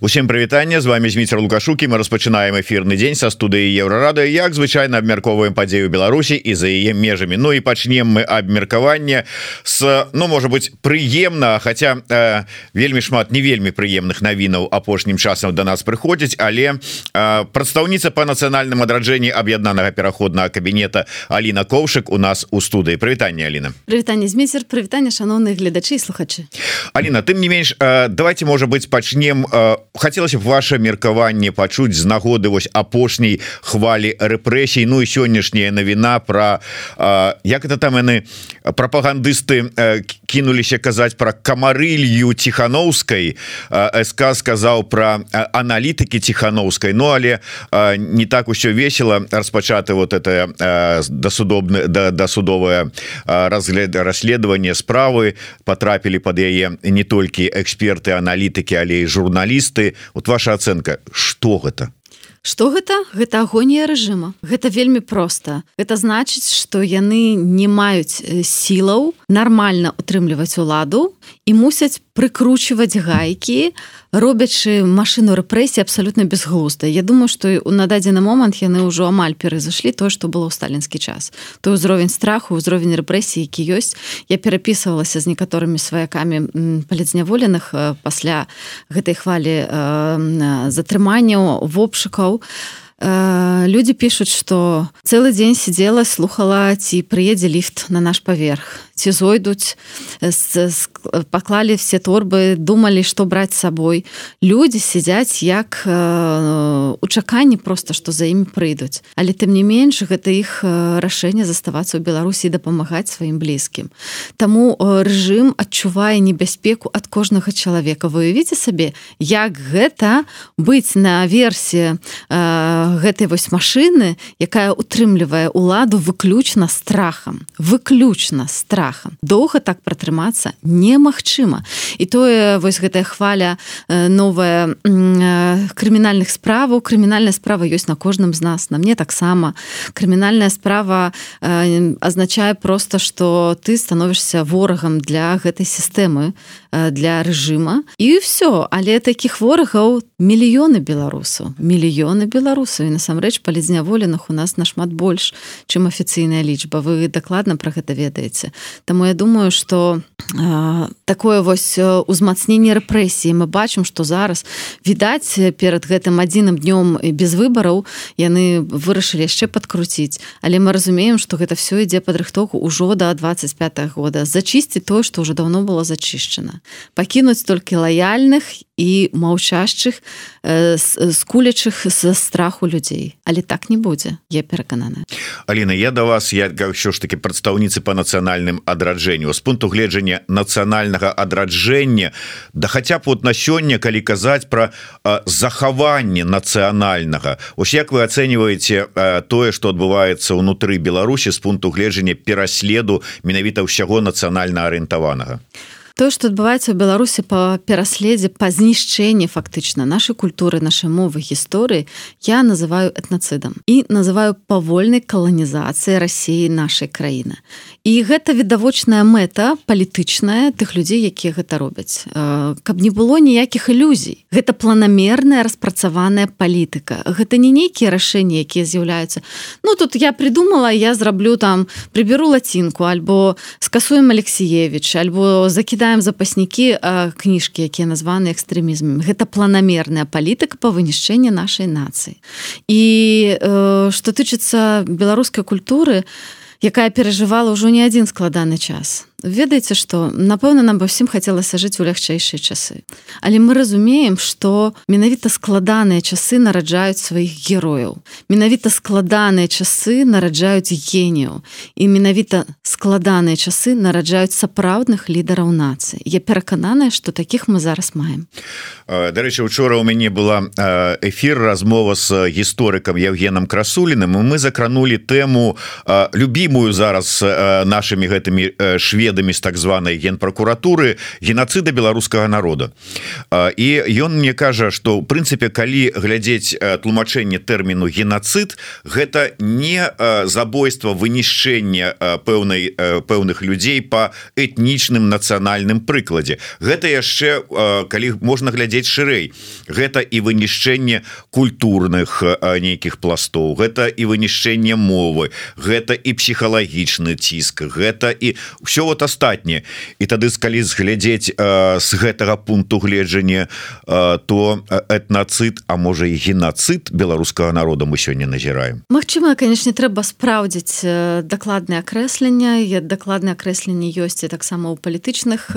Усім прывітанне з вами Зміцер лукашукі мы распачынаем эфірны дзень са студыі еўрарада. Як звычайна абмярковаем падзею Беларусі і за яе межамі. Ну і пачнем мы абмеркаванне с ну можа быть прыемна Хаця э, вельмі шмат не вельмі прыемных навінаў апошнім часам до нас прыходзіць але э, прадстаўніца по нацыянальным адраджэнні аб'яднанага пераходнага кабінета Аліна коўшык у нас у студыі. Прывітанне Аліна. Прывітанне змейцер прывітанне шаноўных гледачы слухачы. Аліна тым не менш э, давайте можа быть пачнем у э, хотелось бы ваше меркаванне пачуць з нагоды вось апошняй хвалі рэпрэсій. Ну і сённяшняя навіна про як это там яны прапагандысты кінуліся казаць про камарылью тихохановскай СК сказаў про аналітыкі тихохановскай Ну але не так усё весело распачаты вот это досудобны досудовое разгляд расследаванне справы. Потрапілі под яе не толькі эксперты аналітыкі але і журналісты. Ты вот ваша ацэнка что гэта что гэта? Гэта агонія рэжыма. Гэта вельмі проста. Это значыць что яны не маюць сілаў нармальна утрымліваць уладу і мусяць прыкручваць гайкі робячы машыну рэпрэсіі абсалютна безглузда Я думаю что на дадзены момант яны ўжо амаль перазашлі то что было ў сталінскі час. Той узровень страху ўзровень рэпрэсіі які ёсць. Я перапісывалася з некаторымі сваякамі палецняволеных пасля гэтай хвалі затрыманняў вопшыкаў люди пишутць что цэлы дзень сидела слухала ці прыедзе ліфт на наш паверх ці зойдуць паклалі все торбы думалі что браць сабой люди сядзяць як у чаканні просто что за імі прыйдуць але тым не менш гэта іх рашэнне заставацца ў беларусі дапамагаць сваім блізкім. Таму рэжым адчувае небяспеку ад кожнага чалавека. Выявіце сабе як гэта быць на версе гэтай вось машыны якая утрымлівае уладу выключна страхам выключна страх страхам. Доўга так пратрымацца немагчыма. І тое вось гэтая хваля э, новая э, крымінальных справаў. Крымінальная справа ёсць на кожным з нас. На мне таксама. Крымінальная справа э, азначае просто что ты становішся ворагам для гэтай сістэмы для рэжыма. І все але таких ворагаў мільёны беларусаў мільёны беларусаў і насамрэч палізняволеных у нас нашмат больш чым афіцыйная лічба вы дакладна про гэта ведаеце Таму я думаю что такое вось узмацнение рэпрэсіі мы бачым что зараз відаць перад гэтым адзіным днём без выбараў яны вырашылі яшчэ подкруціць але мы разумеем что гэта все ідзе падрыхтоўку ўжо до 25 года. Зачысціць тое что уже давно было зачышчана. Пакінуць толькі лаяльных і маўчашчых скулячых з страху людзей. Але так не будзе я пераканана Аліна я да вас я ўсё ж таки прадстаўніцы по нацыянальным адраджэнню. З пункту гледжання нацыянальнага адраджэння да хаця б вот на сёння калі казаць про захаванне нацыянальнага. Ось як вы ацэньваеце тое что адбываецца ўнутры Беларусі з пункту гледжання пераследу менавіта ўсяго нацыянальна арыентаванага? а тое что адбываецца ў беларусі по пераследзе па знішчэнні фактычна нашай культуры нашай мовы гісторыі я называю этнацыдам і называю павольнай каланізацыі рассіі нашай краіны і гэта відавочная мэта палітычная тых людзей якія гэта робяць. Каб не было ніякіх ілюзій. Гэта планамерная распрацаваная палітыка. Гэта не нейкія рашэнні якія з'яўляюцца. Ну тут я придумала я зраблю там прыберу лацінку альбо скасуем алексеевич альбо закідаем чытаем запаснікі кніжкі якія названы экстрэмізмам гэта планамерная палітыка па вынішчэнні нашай нацыі. І э, што тычыцца беларускай культуры якая перажывала ўжо не адзін складаны час ведаеце что напэўна нам ва ўсім хацелася жыць у лягчэйшыя часы. Але мы разумеем что менавіта складаныя часы нараджаюць сваіх герояў. Менавіта складаныя часы нараджаюць генію і менавіта складаныя часы нараджаюць сапраўдных лідараў нацыі. Я перакананая что таких мы зараз маем. Дарэчы учора у мяне была эфир размова с гісторыкам евгеном красуліным мы закранули тэму любимую зараз нашими гэтымі шведами ведамі з так званай генпракуратуры геноцида беларускага народа. І ён мне кажа что в прынцыпе калі глядзець тлумачэнне тэрміну геноцид гэта не забойство вынішчэння пэўнай пэўных людзей по этнічным нацыянальным прыкладзе. Гэта яшчэ калі можна глядзець шырэй. Гэта і вынішчэнне культурных нейкіх пластоў гэта і вынішчэнне мовы гэта і псіхалагічны ціск гэта і все вот астатніе і тады калі зглядзець з гэтага пункту гледжання то этнацыт а можа і геноцид беларускага народа мы сёння назіраем. Магчыма канешне трэба спраўдзіць дакладнае акрэслення дакладнае акрэсленне ёсць таксама ў палітычных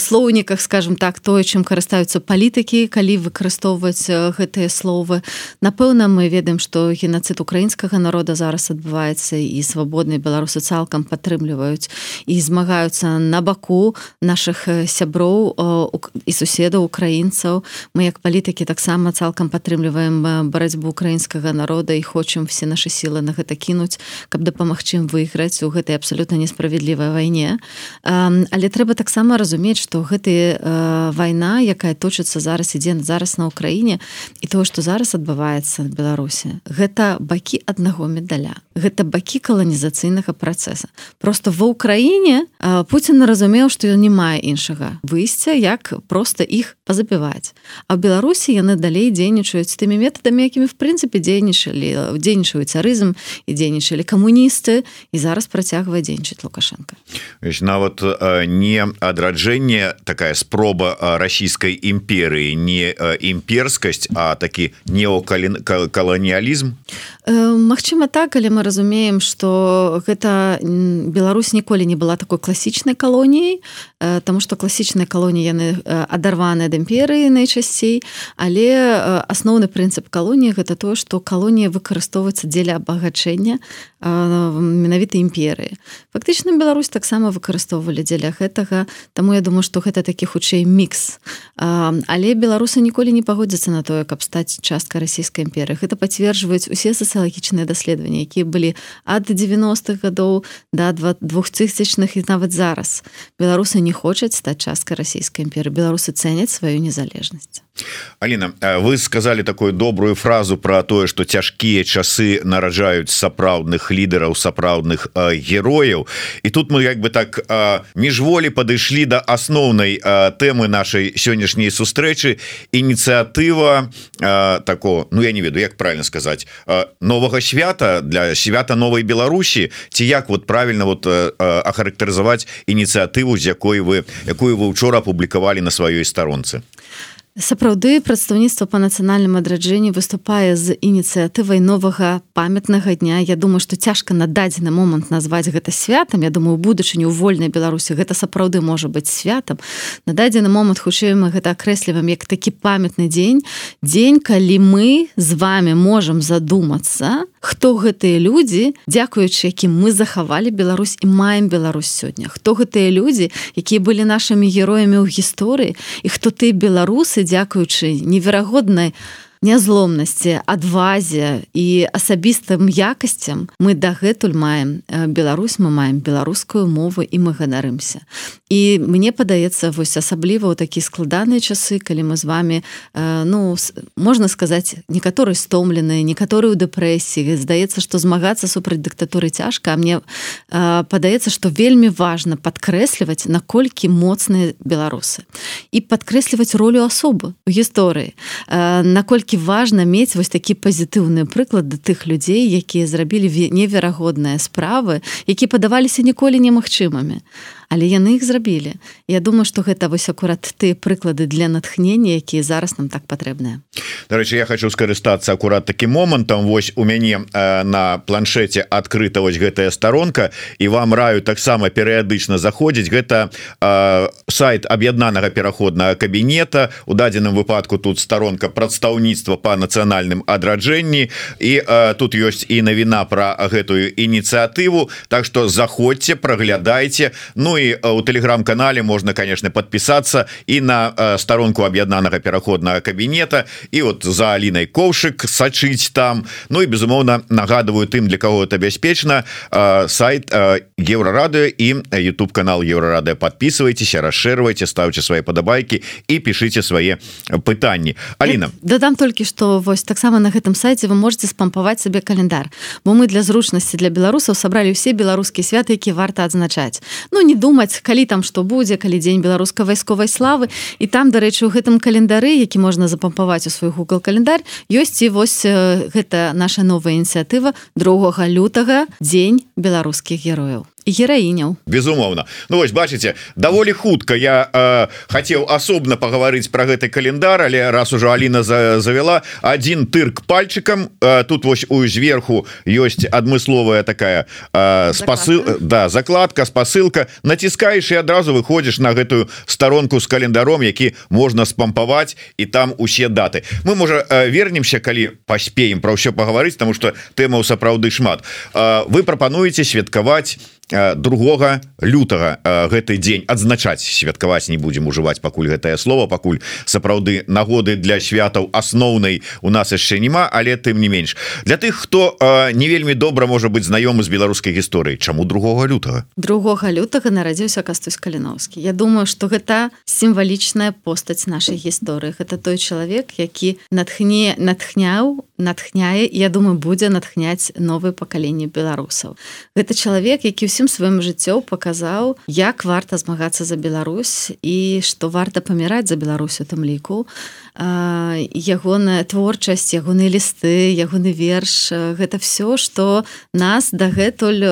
слоўніках скажем так тое чым карыстаюцца палітыкі калі выкарыстоўваць гэтыя словы. Напэўна мы ведаем што геноцид украінскага народа зараз адбываецца і свабодныя беларусы цалкам падтрымліваюць і змагаюцца на баку наших сяброў і суседаў украінцаў. Мы як палітыкі таксама цалкам падтрымліваем барацьбу украінскага народа і хочам все наши сілы на гэта кінуць каб дапамагчы ім выйграць у гэтай абсолютно несправядлівай вайне. Але трэба таксама разумець что гэты вайна якая точыцца зараз ідзе зараз на Украіне і то что зараз адбываецца в беларусе гэта бакі аднаго медаля. Гэта бакі каланізацыйнага працэса. Просто ва ўкраіне Пуін разумеў што ён не мае іншага выйсця як просто іх пазабіваць а беларусі яны далей дзейнічаюць тымі метадамі якімі в прынцыпе дзейнічалі дзейнічаюць царызм і дзейнічалі камуністы і зараз працягвае дзейнічаць лукашенко. Нават не адраджэнне такая спроба расійскай імперыі не імперскасць а такі неокалоніялізм Магчыма так але мы разумеем что гэта Беларусь ніколі не была такой класічнай калоніяй Таму что класічныя калоніі яны адарваныя ад імперыі найчасцей але асноўны прынцып калоніі гэта то что калонія выкарыстоўваецца дзеля абагачэння менавіта імперыі. Фактычна Беларусь таксама выкарыстоўвалі дзеля гэтага Таму я думаю что гэта такі хутчэй мікс. Але беларусы ніколі не пагодзяцца на тое каб стаць часткай расійскай імперыі. Гэта пацверджваюць усе сацыялагічныя даследаванні якія былі ад 90-х гадоў да двухтысячных і нават зараз. Беларусы не хочуць стаць часткай расійскай імперы беларусы цэняць сваю незалежнасць Аліна вы сказали такую добрую фразу про тое что цяжкія часы нараджаюць сапраўдных лідараў сапраўдных герояў. І тут мы як бы так міжволі падышлі до да асноўнай тэмы нашай сённяшняй сустрэчы. Ініцыятыва тако Ну я не веду як правильно сказать новага свята для свята новой Беларусі. Ці як вот правильно вот ахарактарызаваць ініцыятыву з якой вы якую вы учора апублікавалі на сваёй старонцы сапраўды прадстаўніцтва по нацыянальным адраджэнні выступае з ініцыятывай новага памятнага дня. Я думаю что цяжка на дадзены момант назваць гэта святам. Я думаю будучыню у вольнай беларусі гэта сапраўды можа быць святам. На дадзены момант хутчэй мы гэта акрэсліваем як такі памятны дзень. Дзень калі мы з вами можемм задумацца хто гэтыя людзі дзякуючы якім мы захавалі Беларусь і маем Беларусь сёння? Хто гэтыя людзі якія былі нашымі героямі ў гісторыі? І хто ты беларусы дзякуючы неверагоднай нязломнасці адвазе і асабістым якасцям мы дагэтуль маем Беларусь мы маем беларускую мову і мы ганарымся і мне падаецца вось асабліва ў такі складаныя часы калі мы з вами ну можна сказаць некаторы стомленыя некаторы ў дэпрэсіі. Здаецца што змагацца супраць дыктатуры цяжка мне падаецца што вельмі важна падкрэсліваць наколькі моцныя беларусы. І падкрэсліваць ролю асобы у гісторыі. Наколькі наколькі важна мець вось такі пазітыўны прыклад да тых людзей якія зрабілі неверагодныя справы які падаваліся ніколі немагчымымі але яны іх зрабілі. Я думаю что гэта вось акурат ты прыклады для натхнення якія зараз нам так патрэбныя. Дарэчы я хочу скарыстацца акурат таким момантам. Вось у мяне э, на планшете адкрыта вось гэтая сторонка і вам раю таксама перыядычна заходзіць. Гэта э, сайт аб'яднанага пераходнага кабінета. У дадзеным выпадку тут сторонка прадстаўніцтва по нацыянальным адраджэнні. І э, тут ёсць і навіна про гэтую ініцыятыву. Так что заходзьце праглядайце. Ну і у телеграм-канале можна конечно подпісацца і на сторонку аб'яднанага пераходнага кабінета і вот за Алінай коўшык сачыць там. Ну і безумоўна нагадываю тым для кого это бяспечна сайт еўрарады і YouTube канал еўрарады подписывайтеся расширвайте ставце свои падабайки і пішыце свае пытанні Аліна дадам толькі что вось таксама на гэтым сайте вы можете спампаваць сабе календар бо мы для зручнасці для беларусаў сабралі ўсе беларускія святы які варта адзначаць Ну не думаць калі там что будзе калі дзень беларускай вайсковай славы. І там дарэчы у гэтым календары які можна запампаваць у свой Google календарь ёсць і вось гэта наша новая ініцыятыва другога лютага дзень беларускіх герояў гераіняў безумоўна. Ну вось бачыце даволі хутка я э, хацеў асобна пагаварыць про гэты календар але раз ужо Аліна за, завяла один тырк пальчыкам э, тут вось у зверху ёсць адмысловая такая э, спасыл да закладка спасылка. Націскаеш і адразу выходзіш на гэтую старонку з календаром які можна спампаваць і там усе даты. Мы можа вернемся калі паспеем про ўсё пагаварыць тому что тэмаў сапраўды шмат. Э, вы прапануеце святкаваць другога лютага гэты дзень адзначаць. Святкаваць не будзем ужываць пакуль гэтае слово пакуль сапраўды нагоды для святаў асноўнай у нас яшчэ няма але тым не менш. Для тых хто не вельмі добра можа быць знаёмы з беларускай гісторыі чаму другога лютага? Другога лютага нарадзіўся кастусь каліновскі. Я думаю что гэта сімвалічная постаць нашай гісторыі. Это той чалавек які натхне натхняў натхняе Я думаю будзе натхняць новые пакаленні беларусаў гэта чалавек які ўсім сваім жыццёў паказаў як варта змагацца за Беларусь і што варта паміраць за Беларусь у тым ліку ягоная творчасць ягоныя лісты ягоны верш гэта все что нас дагэтуль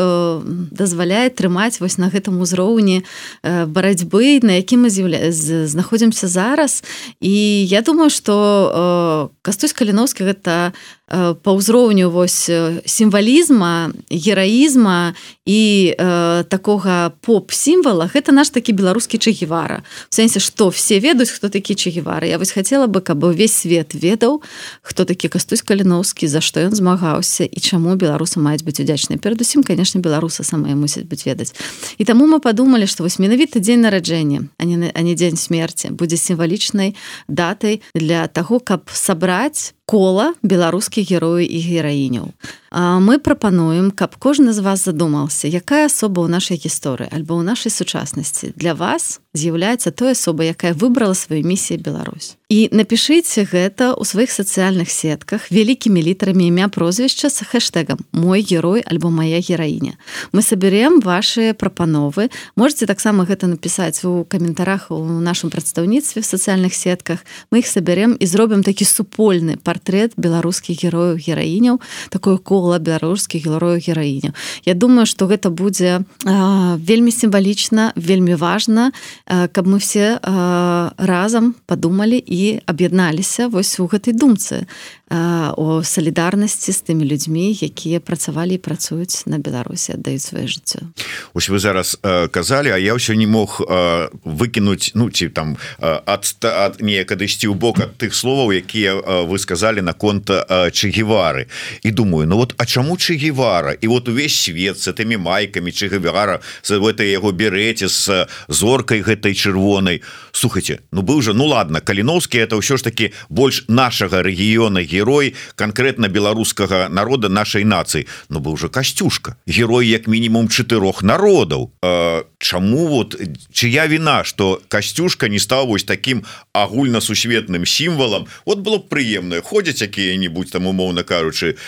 дазваляе трымаць вось на гэтым узроўні барацьбы на якім мы з'яўля знаходзімся зараз. І я думаю что кастусь каліновскі гэта па ўзроўню вось сімвалізма гераізма і э, такога поп-сімвала гэта наш такі беларускі чагевара в сэнсе што все ведаюць хто такі чагевары Я вось хацела бы каб увесь свет ведаў хто такі кастусь каліновскі за што ён змагаўся і чаму беларусы маюць быць удзячныя. Перадусім конечно беларусы самыя мусяць быць ведаць. І таму мы падумалі што вось менавіта дзень нараджэння а не а не дзень смерти будзе сімвалічнай датай для таго каб сабраць кола беларускіх герояў і гераіняў мы прапануем каб кожны з вас задумаўся якая асоба ў нашай гісторыі альбо ў нашай сучаснасці для вас з'яўляецца той асоба якая выбрала сваю місію Беларусь. І напішыце гэта ў сваіх сацыяльных сетках вялікімі літарамі імя прозвішча с хэштегам мой герой альбо моя гераіня мы саберем ваши прапановы. Можете таксама гэта напісаць у каментарах у нашым прадстаўніцтве в сацыяльных сетках. Мы іх сабярем і зробім такі супольны портрет беларускіх герояў гераіняў такое кола кола беларускіх герояў гераіня Я думаю что гэта будзе вельмі сімвалічна вельмі важна каб мы все разам подумалі і аб'ядналіся вось у гэтай думцы о салідарнасці з тымі людзьмі якія працавалі і працуюць на беларусі аддаюць сваё жыццё. Ось вы зараз э, казалі А я ўсё не мог э, выкінуць ну ці там ад, ад неяк адысці ў бок ад тых словаў якія э, вы сказалі наконт э, чагевары і думаю Ну вот А чаму чагевара і вот увесь свет с этими майками чагавара за этой яго береце с зоркай гэтай чырвонай слухайте Ну быў же ну ладно каліновскі это ўсё ж таки больш нашага рэгіёна ге герой конкретно беларускага народа нашай нацыі но быў уже касцюшка герой як мінімум чатырох народаў Чаму вот чыя віна что касцюшка не стаў вось таким агульнасусветным сімвалам? Вот было прыемна. Ходзяць якія-нибудь там умоўна кажучы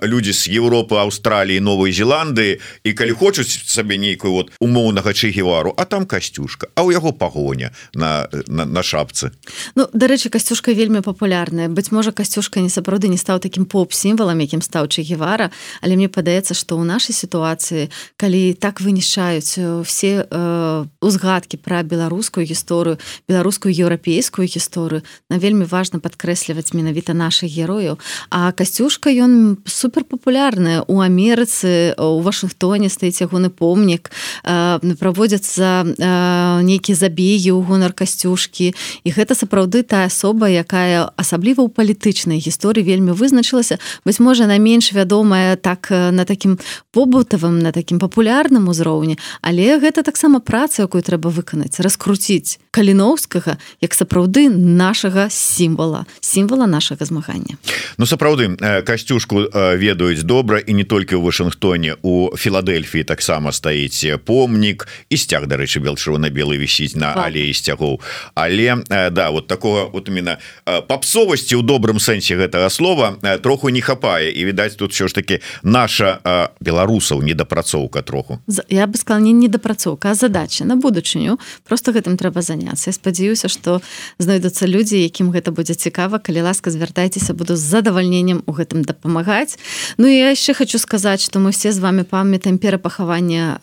люди з Европы Аўстраліі Новой Зеландыі і калі хочуць сабе нейкую вот умоўнага чэгевару а там касцюшка а у яго пагоня на на, на шапцы. Ну дарэчы касцюшка вельмі папулярная. Быть можа касцюшка не сапраўды не стаў таким поп-сімвалам якім стаў чагевара але мне падаецца что ў нашай сітуацыі калі так вынішаюць все э, узгадкі про беларускую гісторыю беларускую еўрапейскую гісторыю на вельмі важна падкрэсліваць менавіта наших герояў. А касцюшка ён супер папулярная у Амерыцы у Вашынгтоне стаіць ягоны помнік э, праводзяцца э, нейкія забегі ў гонар касцюшкі. І гэта сапраўды та асоба якая асабліва ў палітычнай гісторыі вельмі вызначылася. Быць можа на менш вядомая так на такім побытавым на такім папулярным узроўні але гэта таксама праца якую трэба выканаць раскруціць каліноўскага як сапраўды нашага сімвала сімвала нашага змагання. Ну сапраўды касцюшку ведаюць добра і не толькі ў Вашынгтоне у філадельфіі таксама стаіць помнік. І сцяг дарэчы белчырвона-белы вісіць на алеі сцягоў але да вот такого вот именно папсовасці ў добрым сэнсе гэтага слова троху не хапае. І відаць тут все ж таки наша беларусаў недапрацоўка троху. Я бы сказал не недапрацоўка задача на будучыню. Просто гэтым трэба заняться я спадзяюся что знойдуцца людзі якім гэта будзе цікава. Калі ласка звяртайцеся буду з задавальненнем у гэтым дапамагаць. Ну я яшчэ хочу сказаць что мы все з вами памятаем перапахавання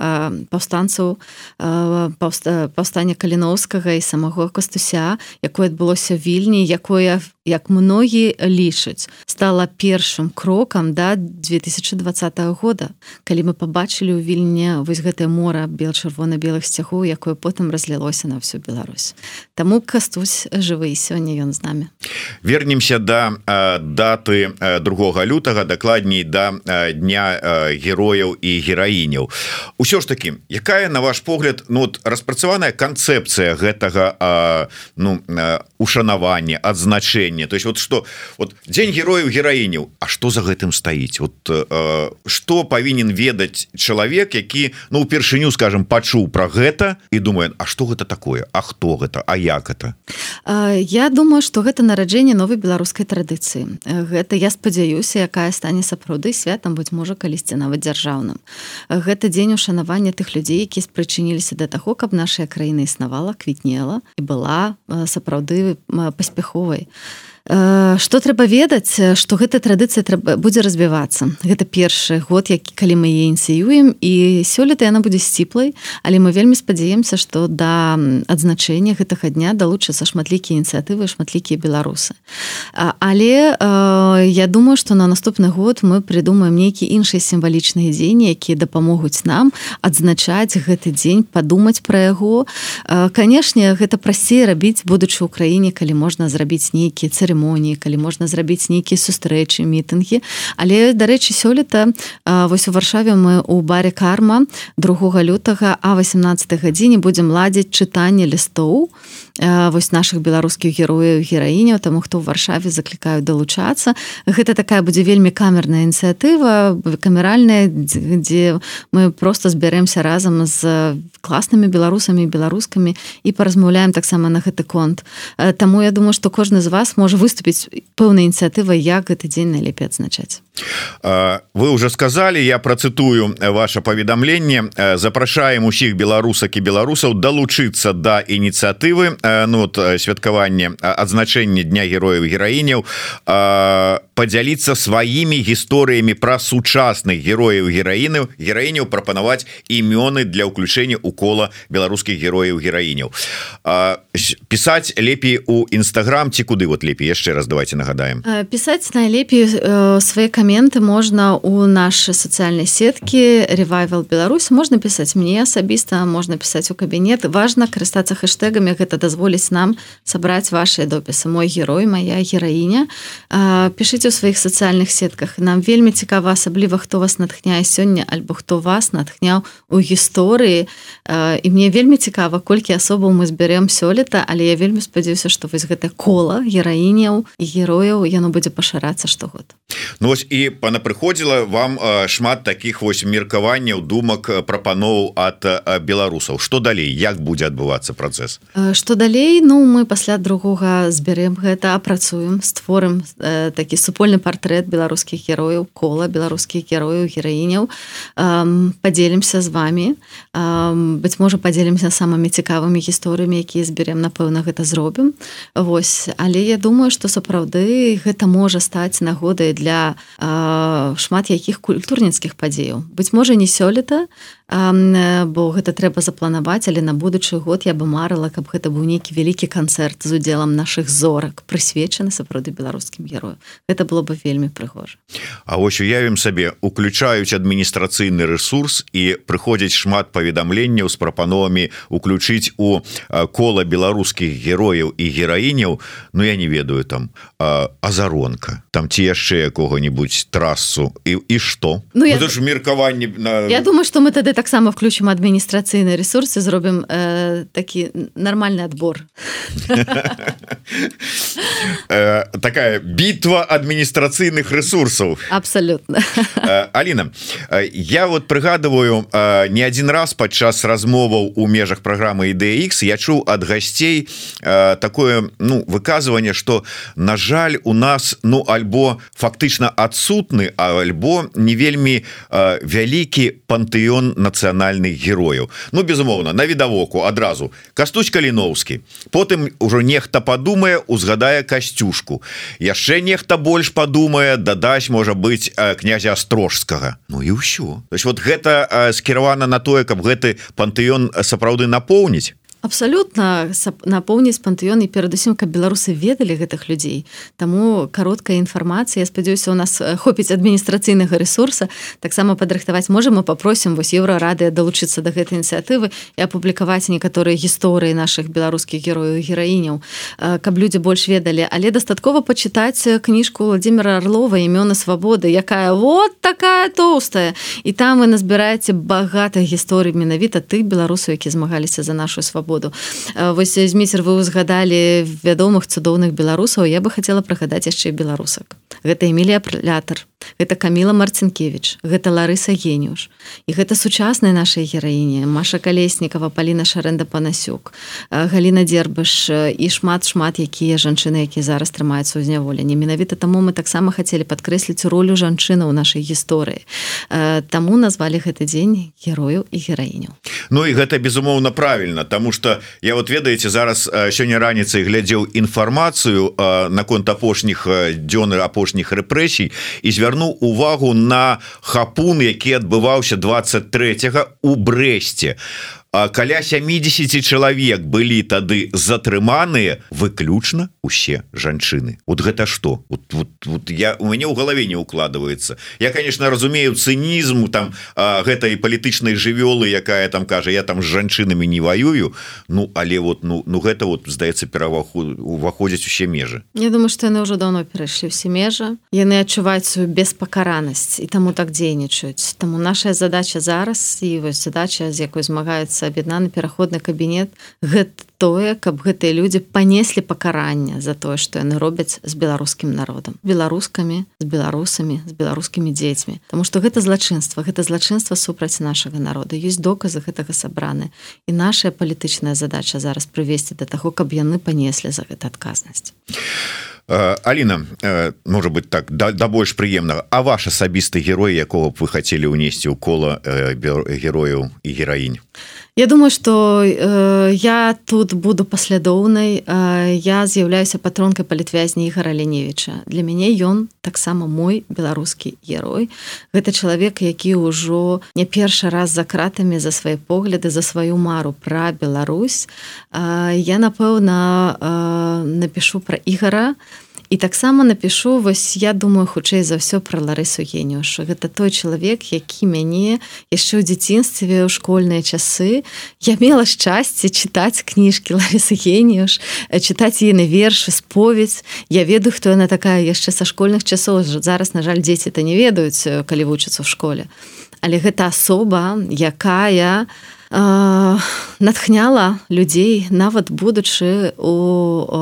паўстанцаў паўстання каліноўскага і самого кастуся якое адбылося вільні якое як многія лічаць стала першым крокам да 2020 года калі мы побачылі ў вільне вось гэтае мора бел-чырвона-белых сцягу якое потым разлілося на всю Беларусь. Таму кастусь жывы сёння ён з намі. Вернемся да даты другога лютага дакладней да дня герояў і гераіняў усё ж таки якая на ваш погляд ну распрацаваная канцэпцыя гэтага ну ушанавання адзначэння здарэнне то есть вот что вот дзень герояў гераіняў А что за гэтым стаіць? Вот э, что павінен ведаць чалавек які ну упершыню скажем пачуў про гэта і думаю А что гэта такое? А хто гэта? А як это Я думаю что гэта нараджэнне новой беларускай традыцыі. Гэта я спадзяюся якая стане сапраўды святам быть можа калісьці нават дзяржаўным. Гэта дзень ушанавання тых людзей які спрычыніліся да таго каб наша краіна існавала квітнела і была сапраўды паспяховай а что трэба ведаць что гэта традыцыя трэба будзе развівацца? Гэта першы год які калі мы е ініцыюем і сёлета яна будзе сціплай але мы вельмі спадзяемся что да адзначэння гэтага дня далучацца шматлікія ініцыятывы шматлікія беларусы. Але я думаю что на наступны год мы придумаем нейкі іншыя сімвалічныя дзені якія дапамогуць нам адзначаць гэты дзень падумаць пра яго. Канешне гэта прасцей рабіць будучы ў краіне калі можна зрабіць нейкія цыры цырымоніі калі можна зрабіць нейкія сустрэчы мітынгі. Але дарэчы сёлета вось у варшаве мы у баре карма другога лютага а 18 гадзіне будзем ладзіць чытанне лістоў вось наших беларускіх герояў гераіняў таму хто ў варшаве заклікаю далучацца. Гэта такая будзе вельмі камерная ініцыятыва камеральная дзе мы просто збярэмся разам з класнымі беларусамі беларускамі і паразмаўляем таксама на гэты конт. Таму я думаю что кожны з вас можа выступіць пэўнай ініцыятывай як гэты дзень найлепей адзначаць. Вы уже сказали я процитую ваше паведамленне. Запрашаем усіх беларусак і беларусаў далучыцца да ініцыятывы ну вот святкаванне адзначэння дня герояў гераіняў подзяліцца сваімі гісторыямі пра сучасных герояў гераіны гераіняў прапанаваць імёны для ўключэння у кола беларускіх герояў гераіняў пісаць лепей у нстаграм ці куды вот лепей яшчэ раз давайте нагадаем. Пісаць найлепей свае каменты можна у наши сацыяльнай сеткі ревайвал Беларусь можна пісаць мне асабіста можна пісаць у кабінет важна карыстацца хэштегамі гэта дазволіць нам сабраць ваши допісы мой герой моя гераіня пішыце у сваіх сацыяльных сетках. Нам вельмі цікава асабліва хто вас натхняе сёння альбо хто вас натхняў у гісторыі. І мне вельмі цікава колькі асобаў мы збярэм сёлета але я вельмі спадзяюся што вось гэта кола гераіняў і герояў яно будзе пашырацца штогод Ну вось і пана прыходзіла вам шмат таких вось меркаванняў думак прапаноў ад беларусаў. Что далей? Як будзе адбывацца працэс? Что далей? Ну мы пасля другога збярэм гэта апрацуем створым такі супер супольны портрет беларускіх герояў кола беларускіх герояў гераіняў. Подзелімся з вами быть можа подзелімся самымі цікавымі гісторыямі якія зберем напэўна гэта зробім. Вось але я думаю что сапраўды гэта можа стаць нагодай для шмат якіх культурніцкіх падзеяў. Быть можа не сёлета бо гэта трэба запланаваць але на будучы год я бы марыла каб гэта быў нейкі вялікі канцэрт з удзелам наших зорак прысвечаны сапраўды беларускім герою это было бы вельмі прыгожа. А вось уявім сабе уключаюць адміністрацыйны ресурс і прыходзіць шмат паведамленняў з прапановамі уключыць у кола беларускіх герояў і гераіняў Ну я не ведаю там азаронка там ці яшчэ якога-нибудь трасу. І і что Ну я... ж меркаванне на... Я думаю что мы тады таксама включим адміністрацыйныя ресурсы зробім э, такі нормальный отбор э, такая битва адміністрацыйных ресурсаў абсолютно Алина э, я вот прыгадываю не один раз падчас размоваў у межах программы IDX я чуў ад гасцей такое ну выказывание что на жаль у нас ну альбо фактычна адсутны альбо не вельмі вялікі пантэён нацыянальных герояў Ну безумоўна на відавоку адразу кастусь каліноўскі потым ужо нехта падумае узгадае касцюшку яшчэ нехта больш падумае дадаць можа быть князя астрожскага Ну і ўсё. То есть вот гэта скіравана на тое каб гэты пантэён сапраўды напоўніць абсолютно напоўніць пантэён і перадусім каб беларусы ведалі гэтых людзей. Таму кароткая інфармацыя спадзяюся у нас хопіць адміністрацыйнага ресурса таксама падрыхтаваць можем мы попросім вось еўрарадыя далучыцца до гэтай ініцыятывы і апублікаваць некаторыя гісторыі наших беларускіх герояў гераіняў каб людзі больш ведалі. Але дастаткова пачытаць кніжку владимира орлова імёны свабоды якая вот такая тоўстая. І там вы назбіраеце багата гісторый менавіта тых беларусаў які змагаліся за нашу свабоду свабоду вось змейцер вы узгадалі вядомых цудоўных беларусаў. Я бы хацела прыгадаць яшчэ беларусак гэта эмілія прылятар гэта каміла марцінкевич гэта ларыса генюш і гэта сучасная нашай гераіне маша калеснікова паліна шарэнда панасюк галіна дзербыш і шмат шмат якія жанчыны якія зараз трымаюцца ў зняволенні. Менавіта таму мы таксама хацелі падкрэсліць ролю жанчына ў нашай гісторыі. Таму назвалі гэты дзень герою і гераіню. Ну і гэта безумоўна правильно тому что я вот ведаеце зараз сёння раніцай глядзеў інфармацыю наконт апошніх дзёны апошніх рэпрэсій і звяр звярнуў увагу на хапун які адбываўся 23 у брэсце каля 70 чалавек былі тады затрыманыя выключна усе жанчыны. Вот гэта что вот, вот, вот я у мяне ў галаве не укладывается я конечно разумею цынізм там гэтай палітычнай жывёлы якая там кажа я там з жанчынамі не ваюю Ну але вот ну ну гэта вот здаецца пераваху уваходзяць усе межы. Я думаю что яны ўжо давно перайшлі ўсе межы. Яны адчуваюць сваю беспакаранасць і таму так дзейнічаюць. Таму наша задача зараз і вось задача з якой змагаецца з'явіцца аб'яднаны пераходны кабінет гэта тое каб гэтыя людзі панеслі пакарання за тое што яны робяць з беларускім народам. Беларускамі з беларусамі з беларускімі дзецьмі. Таму што гэта злачынства гэта злачынства супраць нашага народа. Ёсць доказы гэтага сабраны. І наша палітычная задача зараз прывесці да таго каб яны панеслі за гэта адказнасць. Аліна можа быть так да, да больш прыемнага А ваш асабісты герой якого б вы хацелі ўнесці ў кола э, герояў і гераінь Я думаю что э, я тут буду паслядоўнай э, я з'яўляюся патронкай палітвязні ігора леневича для мяне ён таксама мой беларускі герой. Гэта чалавек які ўжо не першы раз за кратамі за свае погляды за сваю мару пра Беларусь. Э, я напэўна э, напишу про ігора на і таксама напишу вось я думаю хутчэй за ўсё про ларысу генюшу гэта той чалавек які мяне яшчэ ў дзяцінстве ў школьныя часы я мела шчасце чытаць кніжкі ларысы геніюш чытаць ейны вершы споведь я ведаю хто яна такая яшчэ са школьных часоў. Зараз на жаль дзеці то не ведаюць калі вучацца ў школе. Але гэта асоба якая натхняла людзей нават будучы у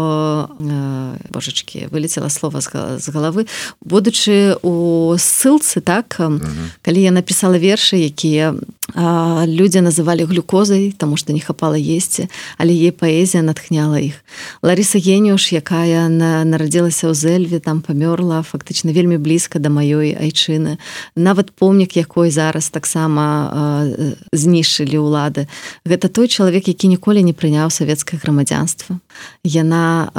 божачкі вылетела слова з галавы будучы у ссылцы так калі я напісала вершы якія людзі называлі глюкозай тому что не хапала есці але ей паэзія натхняла іх Ларыса генюш якая на нарадзілася ў зельве там памёрла фактычна вельмі блізка да маёй айчыны. Нават помнік якой зараз таксама знішылі ўлады гэта той чалавек які ніколі не прыняў савецкае грамадзянства яна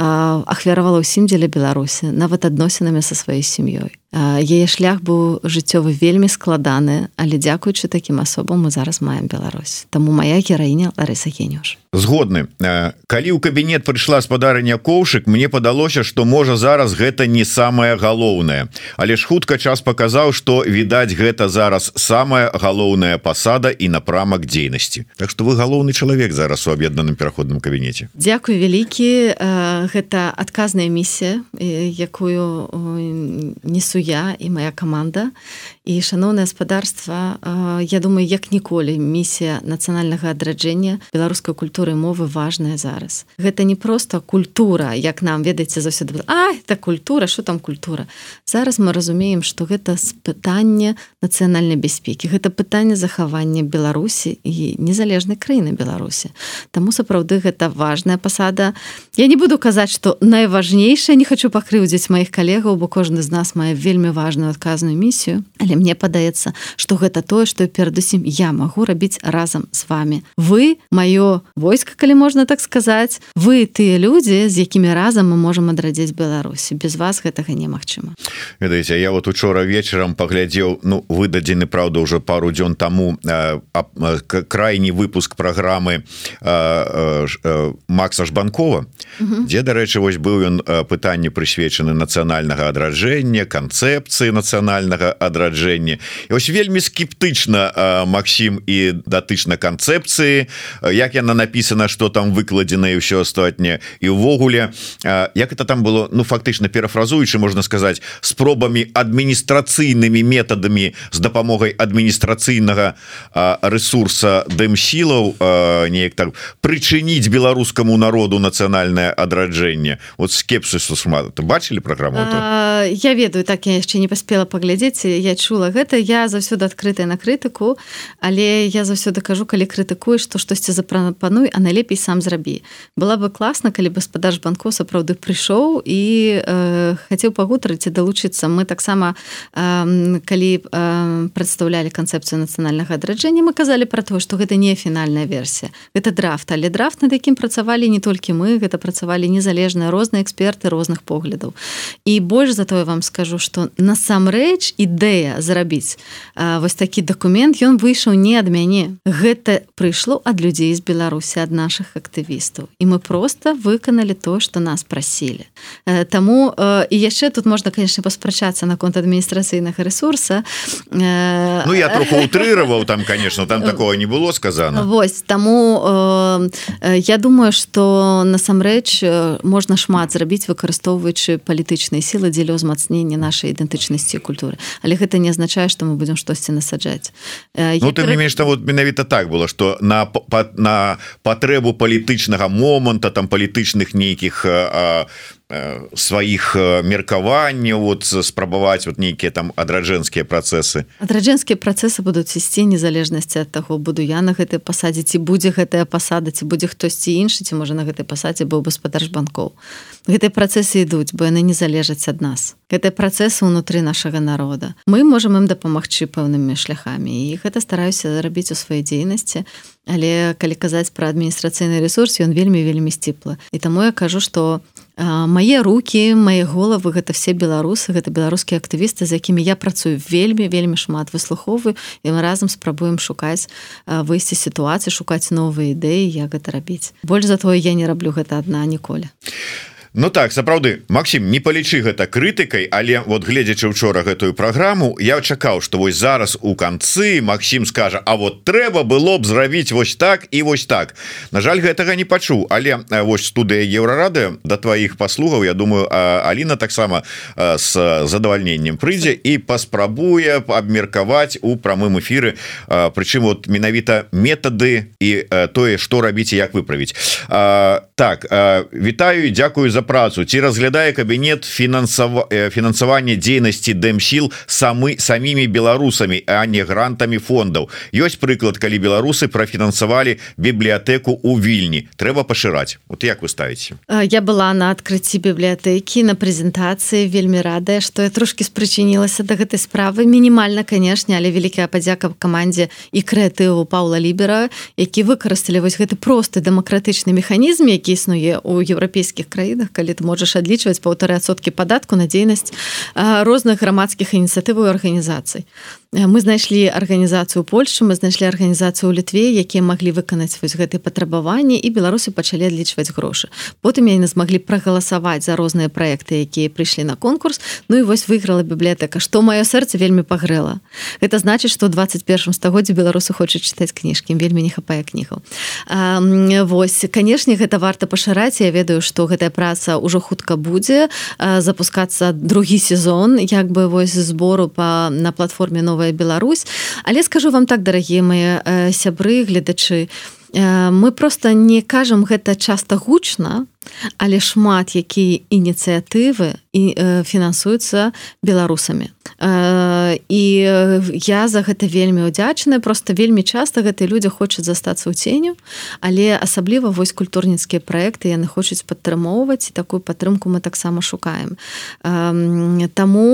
ахвяравала ўсім дзеля беларусі нават адносінамі са сваёй сям'ёй. Яе шлях быў жыццёвы вельмі складаны але дзякуючы такім асобам мы зараз маем Беларусь. Таму моя гераіня Ларыса генюш. Згодны. Калі ў кабінет прыйшла спадарня коўшык мне падалося что можа зараз гэта не самое галоўнае. Але ж хутка час паказаў что відаць гэта зараз самая галоўная пасада і напрамак дзейнасці. Так что вы галоўны чалавек зараз у аб'яднаным пераходным кабінеце. Дякую вялікі гэта адказная місія якую несу я і моя команда і шаноўнае гаспадарства Я думаю як ніколі місія нацыянальнага адраджэння беларускай культуры мовы важная зараз. Гэта не просто культура як нам ведаеце заўсёды А это культура что там культура? Зараз мы разумеем что гэта пытанне нацыянальнай бяспекі. Гэта пытанне захавання Беларусі і незалежнай краіны Беларусі. Таму сапраўды гэта важная пасада. Я не буду казаць что найважнейшае не хочу пакрыўдзіць маіх калегаў бо кожны з нас мае вельмі важную адказную місію. Але мне падаецца что гэта тое что перадусім я магу рабіць разам з вами вы маё войска калі можна так сказаць. Вы тыя людзі з якімі разам мы можемм адрадзіць Беларусі. Без вас гэтага немагчыма. Ведаеце я вот учора вечарам паглядзеў ну выдадзены Праўда уже пару дзён таму крайні выпуск праграмы Макса жбанкова дзе дарэчы вось быў ён пытанне прысвечаны нацыянальнага адраджэння канцэпцыі нацыянальнага адраджэння. І ось вельмі скептычна Макссім і датычна канцэпцыі як яна написана что там выкладзена і ўсё астатняе. І ўвогуле як это там было ну фактычна перафразуючы можна сказаць спробамі адміністрацыйнымі метадамі з дапамогай адміністрацыйнага ресурса дэмсілаў неяк так прычыніць беларускаму народу нацыянальнае адраджэнне. Вот скепсысу шмат бачылі праграму? Я ведаю так я яшчэ не паспела паглядзець я чула гэта. Я заўсёды адкрытая на крытыку але я заўсёды кажу калі крытыкуеш то штосьці запрапануй а найлепей сам зрабі. Была бы класна калі гаспадар банко сапраўды прыйшоў і э, хацеў пагутарыць і далучыцца. Мы таксама э, калі э, прадстаўлялі канцэпцыю нацыянальнага адраджэння мы казалі пра тое што гэта не фінальная версія. Гэта драфт але драфт над якім працавалі не толькі мы гэта працавалі незалежныя розныя эксперты розных поглядаў. І больш за тое вам скажу что насамрэч ідэя зарабіць вось такі дакумент ён выйшаў не ад мяне. Гэта прыйшло ад людзей з беларусі ад наших актывістаў. І мы просто выканалі то что нас прасілі. Таму і яшчэ тут можна конечно паспрачацца наконт адміністрацыйнага ресурса Ну я троху утрыраваў там конечно там такого не было сказано. Вось таму я думаю что насамрэч можна шмат зрабіць выкарыстоўваючы палітычныя сілы дзеля ўзмацнення нашай ідэнтычнасці культуры. Але гэта не азначае что мы будем штосьці насаджаць. Ну, ты не менш вот менавіта так было что на на патрэбу палітычнага моманта там палітычных нейкіх сваіх меркаванняў вот спрабаваць вот нейкія там адраджэнскія працэсы адраджэнскія працэсы будуць ісці незалежнасці ад таго буду я на гэтай пасадзе ці будзе гэтая пасада ці будзе хтосьці іншы ці можа на гэтай пасадзе быў гаспадар банкоў гэтыя працэсы ідуць бо яны не залежаць ад нас. Гэтыя працэсы ўнутры нашага народа. Мы можемм ім дапамагчы пэўнымі шляхамі і гэта стараюся зарабіць у сваёй дзейнасці. Але калі казаць пра адміністрацыйны ресурс ён вельмі вельмі сціпла і таму я кажу что мае руки мае головы гэта все беларусы гэта беларускія актывісты з якімі я працую вельмі вельмі шмат выслуховы і мы разам спрабуем шукаць выйсці сітуацыі шукаць новыя ідэі як гэта рабіць. Больш за тое я не раблю гэта адна ніколі. а Ну так сапраўды Макссім не палічы гэта крытыкай але вот гледзячы учора гэтую праграму я чакаў что вось зараз у канцы Макссім скажа А вот трэба было б зрабіць вось так і вось так На жаль гэтага не пачуў. Але вось студыя еўрарады да тваіх паслугаў Я думаю Аліна таксама с задавальненнем прыйдзе і паспрабуе абмеркаваць у прамым эфіры Прычым вот менавіта метады і тое што рабіць як выправіць. Так вітаю дзякую за за працу. Ці разглядае кабінет фінансава фінансавання дзейнасці дэмсіл самы самімі беларусамі а не грантамі фондаў. Ёсць прыклад калі беларусы профінансавалі бібліятэку у вільні. Трэба пашыраць. Вот як вы ставіце? Я была на адкрыцці бібліятэкі на прэзентацыі вельмі радая што я трошки спрычынілася да гэтай справы. Мінімальна канешне але вялікая падзяка камандзе і крэатыву Паўла лібера які выкарысталі вось гэты просты дэмакратычны механізм які існуе у еўрапейскіх краінах калі ты можаш адлічваць паўтары адсоткі падатку на дзейнасць розных грамадскіх ініцыятываў арганізацый мы знайшлі арганізацыю Польшу мы знайшлі арганізацыю літве якія маглі выканаць вось гэтые патрабаванні і беларусы пачалі адлічваць грошы. Потым яны змаглі прагаласаваць за розныя проекты якія прыйшлі на конкурс. Ну і вось выйграла бібліятэка што маё сэрца вельмі пагрэла. Это значыць что 21 стагоддзе беларусы хочуць чытаць кніжкі вельмі не хапае кнігаў. Вось канешне гэта варта пашыраць. Я ведаю што гэтая праца ўжо хутка будзе запускацца другі сезон як бы вось збору па на платформе новой новая Беларусь. Але скажу вам так дарагія мои сябры гледачы мы просто не кажам гэта часто гучна але шмат якія ініцыятывы і фінансуюцца беларусамі. І я за гэта вельмі удзячная просто вельмі часто гэтыя людзі хочуць застацца ў ценю але асабліва вось культурніцкія проекты яны хочуць падтрымоўваць такую падтрымку мы таксама шукаем. Таму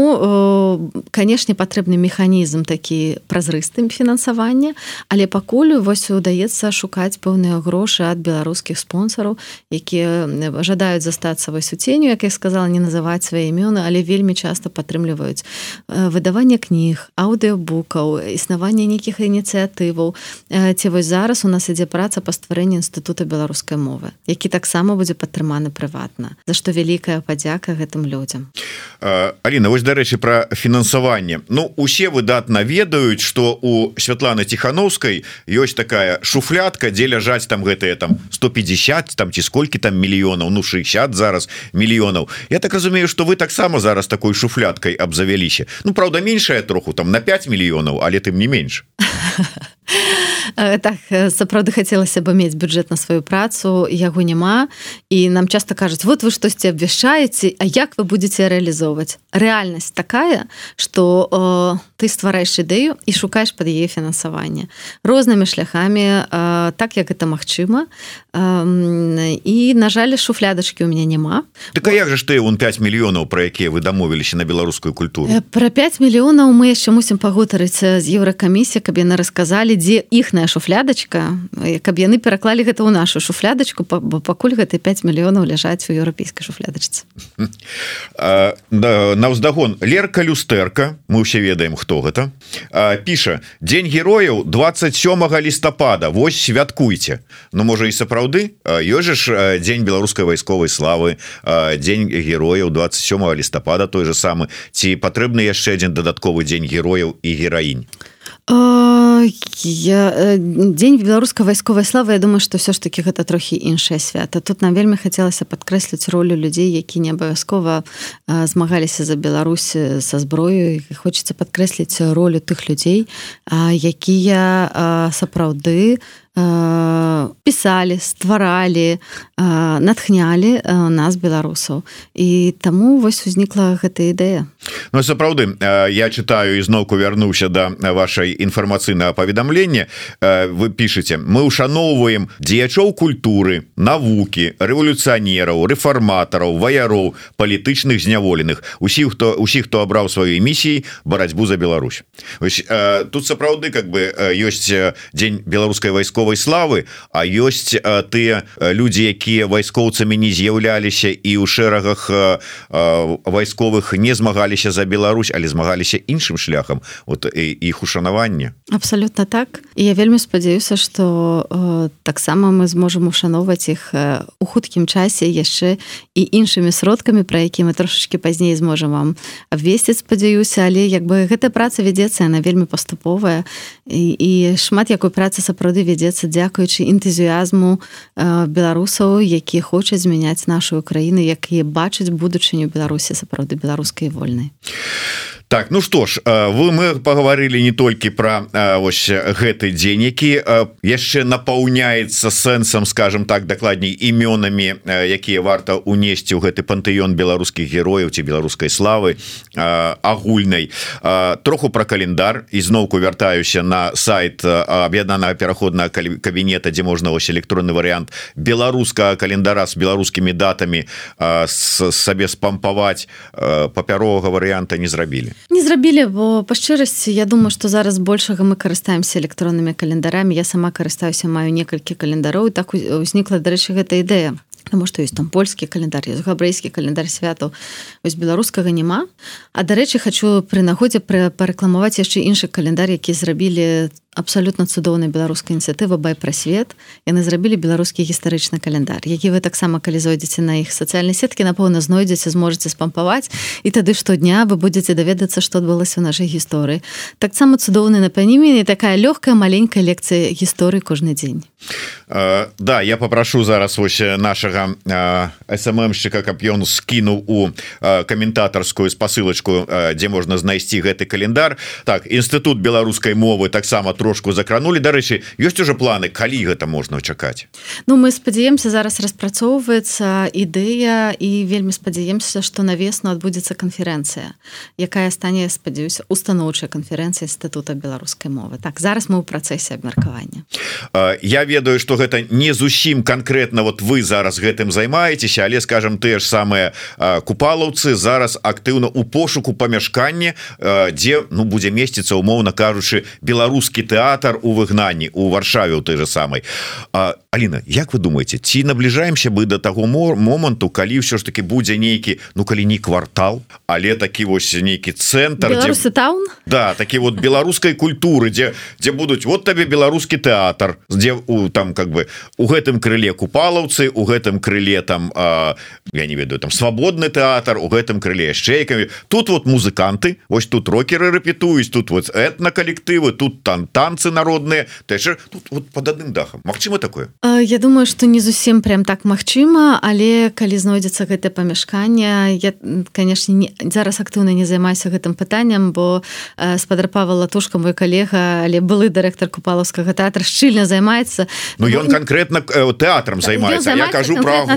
канешне патрэбны механізм такі празрыстым фінансавання але пакуль вось удаецца шукаць пэўныя грошы ад беларускіх спонсораў якія жадаюць застацца вось у ценю як я сказала не называць свае імёны але вельмі часто падтрымліваюць выдаванне кніг аўдыобукаў існаванне нейкіх ініцыятываў. Ці вось зараз у нас ідзе праца па стварэнні інстытута беларускай мовы які таксама будзе падтрыманы прыватна. За што вялікая падзяка гэтым людзям. Аліна вось дарэчы про фінансаванне. Ну усе выдатна ведаюць что у Святланы тихохановскай ёсць такая шуфлятка дзе ляжаць там гэтые там 150 там ці сколькі там мільён мільёнаў ну 60 зараз мільёнаў Я так разумею что вы таксама зараз такой шуфляткой абзавяліся Ну правда меньшая троху там на 5 мільёнаў але тым не менш так сапраўды хацелася бы мець бюджэт на сваю працу яго няма. І нам часто кажуць вот вы штосьці абвяшаеце А як вы будете рэалізоўваць? Рэальнасць такая что э, ты ствараеш ідэю і шукаеш под яе фінансаванне. Рознымі шляхами э, так як это магчыма. Э, і на жаль шуфлядачки у меня няма. Так як же ж ты он 5 мільёнаў про якія вы дамовіліся на беларускую культуру? Про 5 мільёнаў мы яшчэ мусім пагутарыць з еўракамісія каб яны расказалі дзе іхная шуфлядачка каб яны пераклалі гэта ў нашу шуфлядачку бо пакуль гэта 5 мільёнаў ляжаць у еўрапейскай шуфлядачцы наўздагон лерка люстэрка мы ўсе ведаем хто гэта піша дзень герояў 27 лістапада Вось святкуйте Ну можа і сапраўды? Ёжаш дзень беларускай вайсковай славы дзень герояў 27 лістапада той же самы. Ці патрэбны яшчэ адзін дадатковы дзень герояў і гераінь я э, дзень беларускай вайсковай славы Я думаю что все ж таки гэта трохі іншае свята тут нам вельмі хацелася падкрэсліць ролю людзей які не абавязкова змагаліся за Беларусь са зброю хочется падкрэсліць ролю тых людзей якія сапраўды пісалі стваралі натхнялі нас беларусаў і таму вось узнікла гэта ідэя Ну сапраўды я читаю ізноўку вярнуўся да вашай інфармацыйнага паведамлення вы пішаце мы ушаноўваем дзеячоў культуры навукі рэвалюцыянераў рэфарматараў ваяроў палітычных зняволеных усіх хто усіх хто абраў сваёй місіі барацьбу за Беларусь Ось, тут сапраўды как бы ёсць дзень беларускай вайсковай вайсковай славы а ёсць тыя людзі якія вайскоўцамі не з'яўляліся і ў шэрагах вайсковых не змагаліся за Беларусь але змагаліся іншым шляхам. Вот іх ушанаванне. Абсолютно так. І я вельмі спадзяюся что таксама мы зможам ушаноўваць іх у хуткім часе яшчэ і іншымі сродкамі про які мы трошачки пазней зможам вам абвесціць спадзяюся. Але як бы гэта праца вядзецца она вельмі паступовая. І, і шмат якой працы сапраўды вядзецца адбываецца дзякуючы энтузіязму беларусаў які хочуць змяняць нашу краіну якія бачаць будучыню беларусі сапраўды беларускай вольнай так ну что ж вы мы поговорили не толькі про ось гэты дзень які яшчэ напаўняецца сэнсам скажем так дакладней імёнамі якія варта унесці ў гэты пантэён беларускіх герояў ці беларускай славы агульнай. Троху про календар. Ізноўку вяртаюся на сайт аб'яднанага пераходнага кабінета дзе можна ось электронны варыянт беларускага календара с беларускімі датамі сабе спампаваць папяровага варыянта не зрабілі не зрабілі бо па шчырасці Я думаю что зараз большага мы карыстаемся электроннымі календарамі. Я сама карыстаюся маю некалькі календароў так узнікла дарэчы гэта ідэя. Таму што ёсць там польскі календар габрэйскі календар святаў вось беларускага няма. А дарэчы хочу пры нагодзе парэкламаваць яшчэ іншы календар які зрабілі абсолютно цудоўная беларуская ініцыятыва бай пра свет яны зрабілі беларускі гістарычны календар які вы таксама калі зойдзеце на іх сацыяльнай сеткі напэўна знойдзеце зможаце спампаваць і тады штодня вы будете даведацца што адбылася ў нашай гісторыі. Таксама цудоўны напанімі такая лёгкая маленькая лекцыя гісторыі кожны дзень. Uh, Да я попрошу зараз вось нашага сммщика каб ён скінуў у каментатарскую спасылочку дзе можна знайсці гэты календар. Так інстытут беларускай мовы таксама трош трошку закранули. Дарэчы ёсць уже планы калі гэта можна чакаць? Ну мы спадзяемся зараз распрацоўваецца ідэя і вельмі спадзяемся что на весну адбудзецца канферэнцыя якая стане спадзяюся устаноўчая канферэнцыя статута беларускай мовы. Так зараз мы ў працэсе абмеркавання. Я ведаю что гэта не зусім конкретно вот вы зараз гэтым займаецеся але скажем ты ж самыя купалаўцы зараз актыўна у пошуку памяшкання дзе ну будзе месціцца умоўна кажучы беларускі ты тэатр у выгнанні у варшаве у той же самой Аліна Як вы думаете ці набліжаемся бы до таго моманту калі ўсё ж таки будзе нейкі ну калі не квартал але такі вось нейкі цэнтр дзе... таун? Да такі вот беларускай культуры дзе дзе будуць вот табе беларускі тэатр дзе у там как бы у гэтым крыле купалаўцы у гэтым крыле там а, я не ведаю там свабодны тэатр у гэтым крыле яшчэйкамі тут вот музыканты Вось тут рокеры рэпетуюць тут вот этна калектывы тут там танцы народныя ты тут вот под адным дахам Мачыма такое? Я думаю что не зусім прям так магчыма але калі знойдзецца гэтае памяшканне я конечно не зараз актыўна не займаюся гэтым пытанням бо спадар Пава латушка мой калега але былы дырэктар купалаўскага тэатра шчыльна займаецца. Ну ён конкретно тэатрам займаецца я кажу про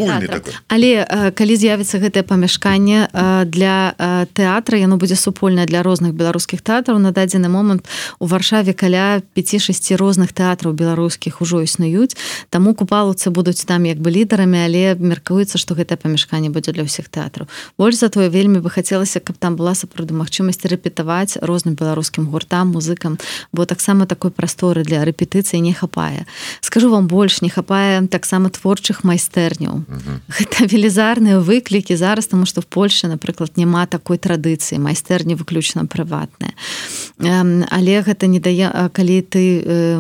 але калі з'явіцца гэтае памяшканне для тэатра яно будзе супольнае для розных беларускіх тэатраў на дадзены момант у варшаве каля 5-6 розных тэатраў беларускіх ужо існуюць. Таму купалуцы будуць там як бы лідарамі але меркуецца што гэтае памяшканне будзе для ўсіх тэатраў. Больш за тое вельмі бы хацелася каб там была сапраўды магчымасць рэпетаваць розным беларускім гуртам музыкам бо таксама такой прасторы для рэпетыцыі не хапае. Скажу вам больш не хапае таксама творчых майстэрняў. Гэта велізарныя выклікі зараз тому что в Польше напрыклад няма такой традыцыі. Майстэрні выключна прыватная але гэта не дае калі ты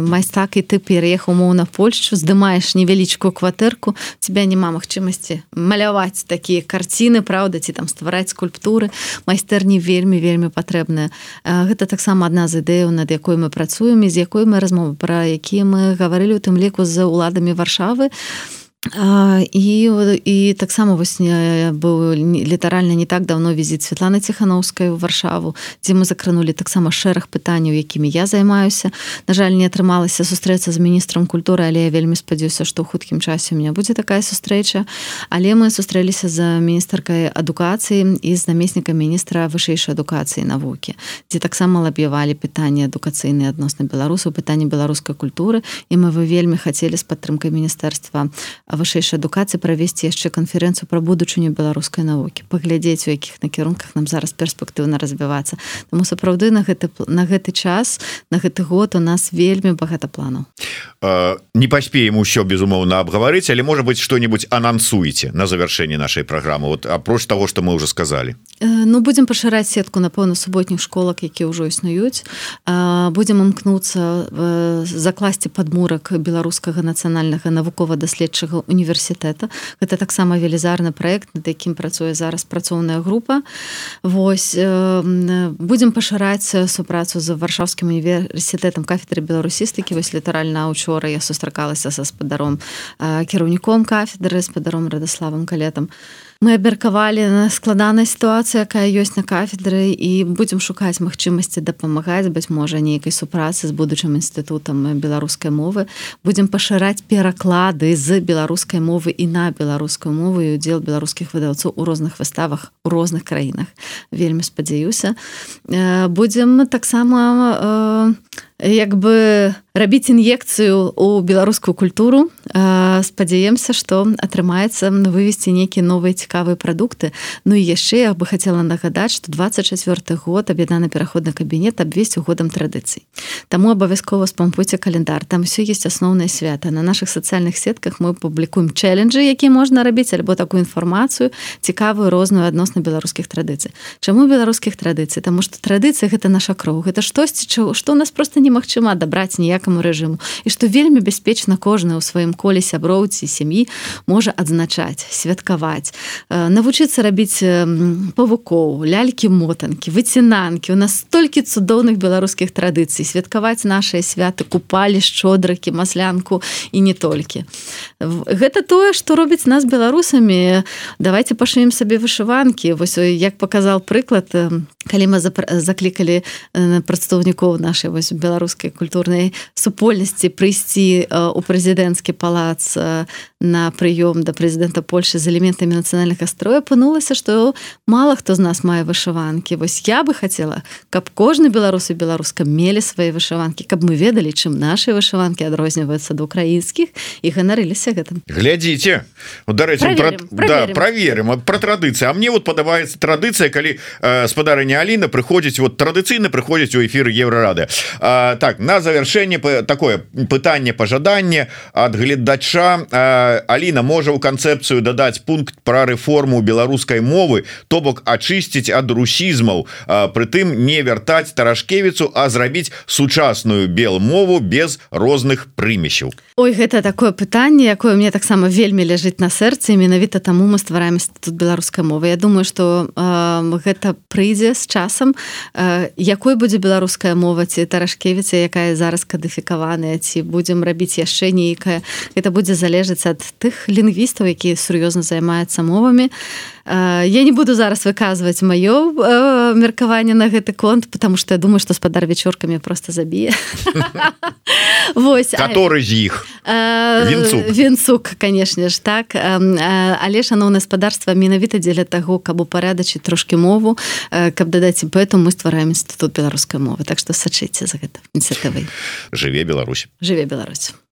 майстак і ты пераехаў моўна Польшу здымаеш невялічкую кватэрку тебя няма магчымасці маляваць такія карціны Праўда ці там ствараць скульптуры. Майстэрні вельмі вельмі патрэбная. Гэта таксама адна з ідэяў над якой мы працуем і з якой мы размовы пра якія мы гаварылі у тым ліку з уладамі варшавы. і і і таксама вось быў літаральна не так давно візіт Святланы ціхановскай у варшаву дзе мы закранули таксама шэраг пытанняў якімі я займаюся. На жаль не атрымалася сустрэцца з міністрам культуры але я вельмі спадзяюся што ў хуткім часе у меня будзе такая сустрэча. Але мы сустрэліся за міністаркай адукацыі і з намеснікам міністра вышэйшай адукацыі навукі дзе таксама лаб'явалі пытанні адукацыйныя адносна беларусаў пытанне беларускай культуры. І мы вы вельмі хацелі з падтрымкай міністэрства вышэйшай адукацыі правесці яшчэ канферэнцыю пра будучыню беларускай навукі. Паглядзець у якіх накірунках нам зараз перспектыўна развівацца. Таму сапраўды на гэты на гэты час на гэты год у нас вельмі багата планаў. Не паспеем усё безумоўна абгаварыць але можа быть что-нибудь анансуеце на завяршэнне нашай праграмы. Вот апроч того что мы уже сказали Ну будем пашыраць сетку напэўна суботніх школак які ўжо існуюць. Будем імкнуцца закласці падмурак беларускага нацыянальнага навукова-даследчага універсітэта. Гэта таксама велізарны проект над якім працуе зараз працоўная група. Вось будемм пашыраць супрацу з варшаўскім універсітэтам кафедры беларусістыкі. Вось літаральна учора я сустракалася са спадаром кіраўніком кафедры спадаром радаславам калетам мы абмеркавалі на складанай сітуацыі якая ёсць на кафедры і будзем шукаць магчымасці дапамагаць быць можа нейкай супрацы з будучым інстытутам беларускай мовы. Будзем пашыраць пераклады з беларускай мовы і на беларускую мову і удзел беларускіх выдаўцоў у розных выставах у розных краінах. Вельмі спадзяюся. Будзем таксама як бы рабіць ін'екцыю у беларускую культуру спадзяемся что атрымаецца вывесці нейкія новыя цікавыя прадукты Ну і яшчэ я бы хотела нагадаць что 24 год аб'яднаны пераходны кабінет абвесці годам традыцый Таму абавязкова спампуйце календар там все есть асноўныя свята на наших сацыяльных сетках мы публікуем чэленджы які можна рабіць альбо такую інфармацыю цікавую розную адносна беларускіх традыцый Чаму беларускіх традыцый Таму что традыцыя гэта наша кроў гэта штосьці чого что у нас просто немагчыма дабраць ніякаму рэжыму і што вельмі бяспечна кожны ў сваім коле сяброўцы сям'і можа адзначаць святкаваць навучыцца рабіць павукоў лялькі мотанкі выцінанкі. У нас столькі цудоўных беларускіх традыцый. Святкаваць нашыя святы купалі шчодрыкі маслянку і не толькі. Гэта тое што робіць нас беларусамі. Давайте пашуем сабе вышыванкі. Вось як паказал прыклад калі мы заклікалі прадстаўнікоў нашай вось беларускай культурнай супольнасці прыйсці у прэзідэнцкі палац на прыём да прэзідэнта Польшы з элементамі нацыянальных астроя апынулася што мала хто з нас мае вышыванкі вось я бы хацела каб кожны беларус і беларуска мелі свае вышыванкі каб мы ведалі чым наши вышыванкі адрозніваюцца да украінскіх і ганарыліся гэтым. Глядзіце. Дарэчы проверим, про, проверим. Да, проверим про традыцыі А мне вот падабаецца традыцыя калі э, спадарня Аліна прыходзіць вот традыцыйна прыходзіць у эфир еврорады. Так на завершэнне такое пытанне пожаданне ад гледача Аліна можа ў канцэпцыю дадаць пункт про рэформу беларускай мовы то бок ачысціць ад русізмаў. Прытым не вяртаць таражкевіцу а зрабіць сучасную белмову без розных прымесяў. Ой гэта такое пытанне якое мне таксама вельмі ляжыць на сэрцы. Менавіта таму мы ствараем тут беларускай мовы. Я думаю что э, гэта прыйдзе з часам. Э, якой будзе беларуская мова ці таражкевіца якая зараз кадыфікаваная ці будзем рабіць яшчэ нейкая это будзе залежаць ад тых лінгвістаў якія сур'ёзна займаюцца мовамі я не буду зараз выказваць маё меркаванне на гэты конт потому что я думаю что спадар вечоркамі просто заб'е Вось который з іх венцук канешне ж так. Але шаноўна гаспадарства менавіта дзеля таго каб упарадачыць трошки мову каб дадаць поэтому мы ствараем інстытут беларускай мовы так что сачыце за гэта. Ініцыятывай жыве Беларусь. Жыве Беларусь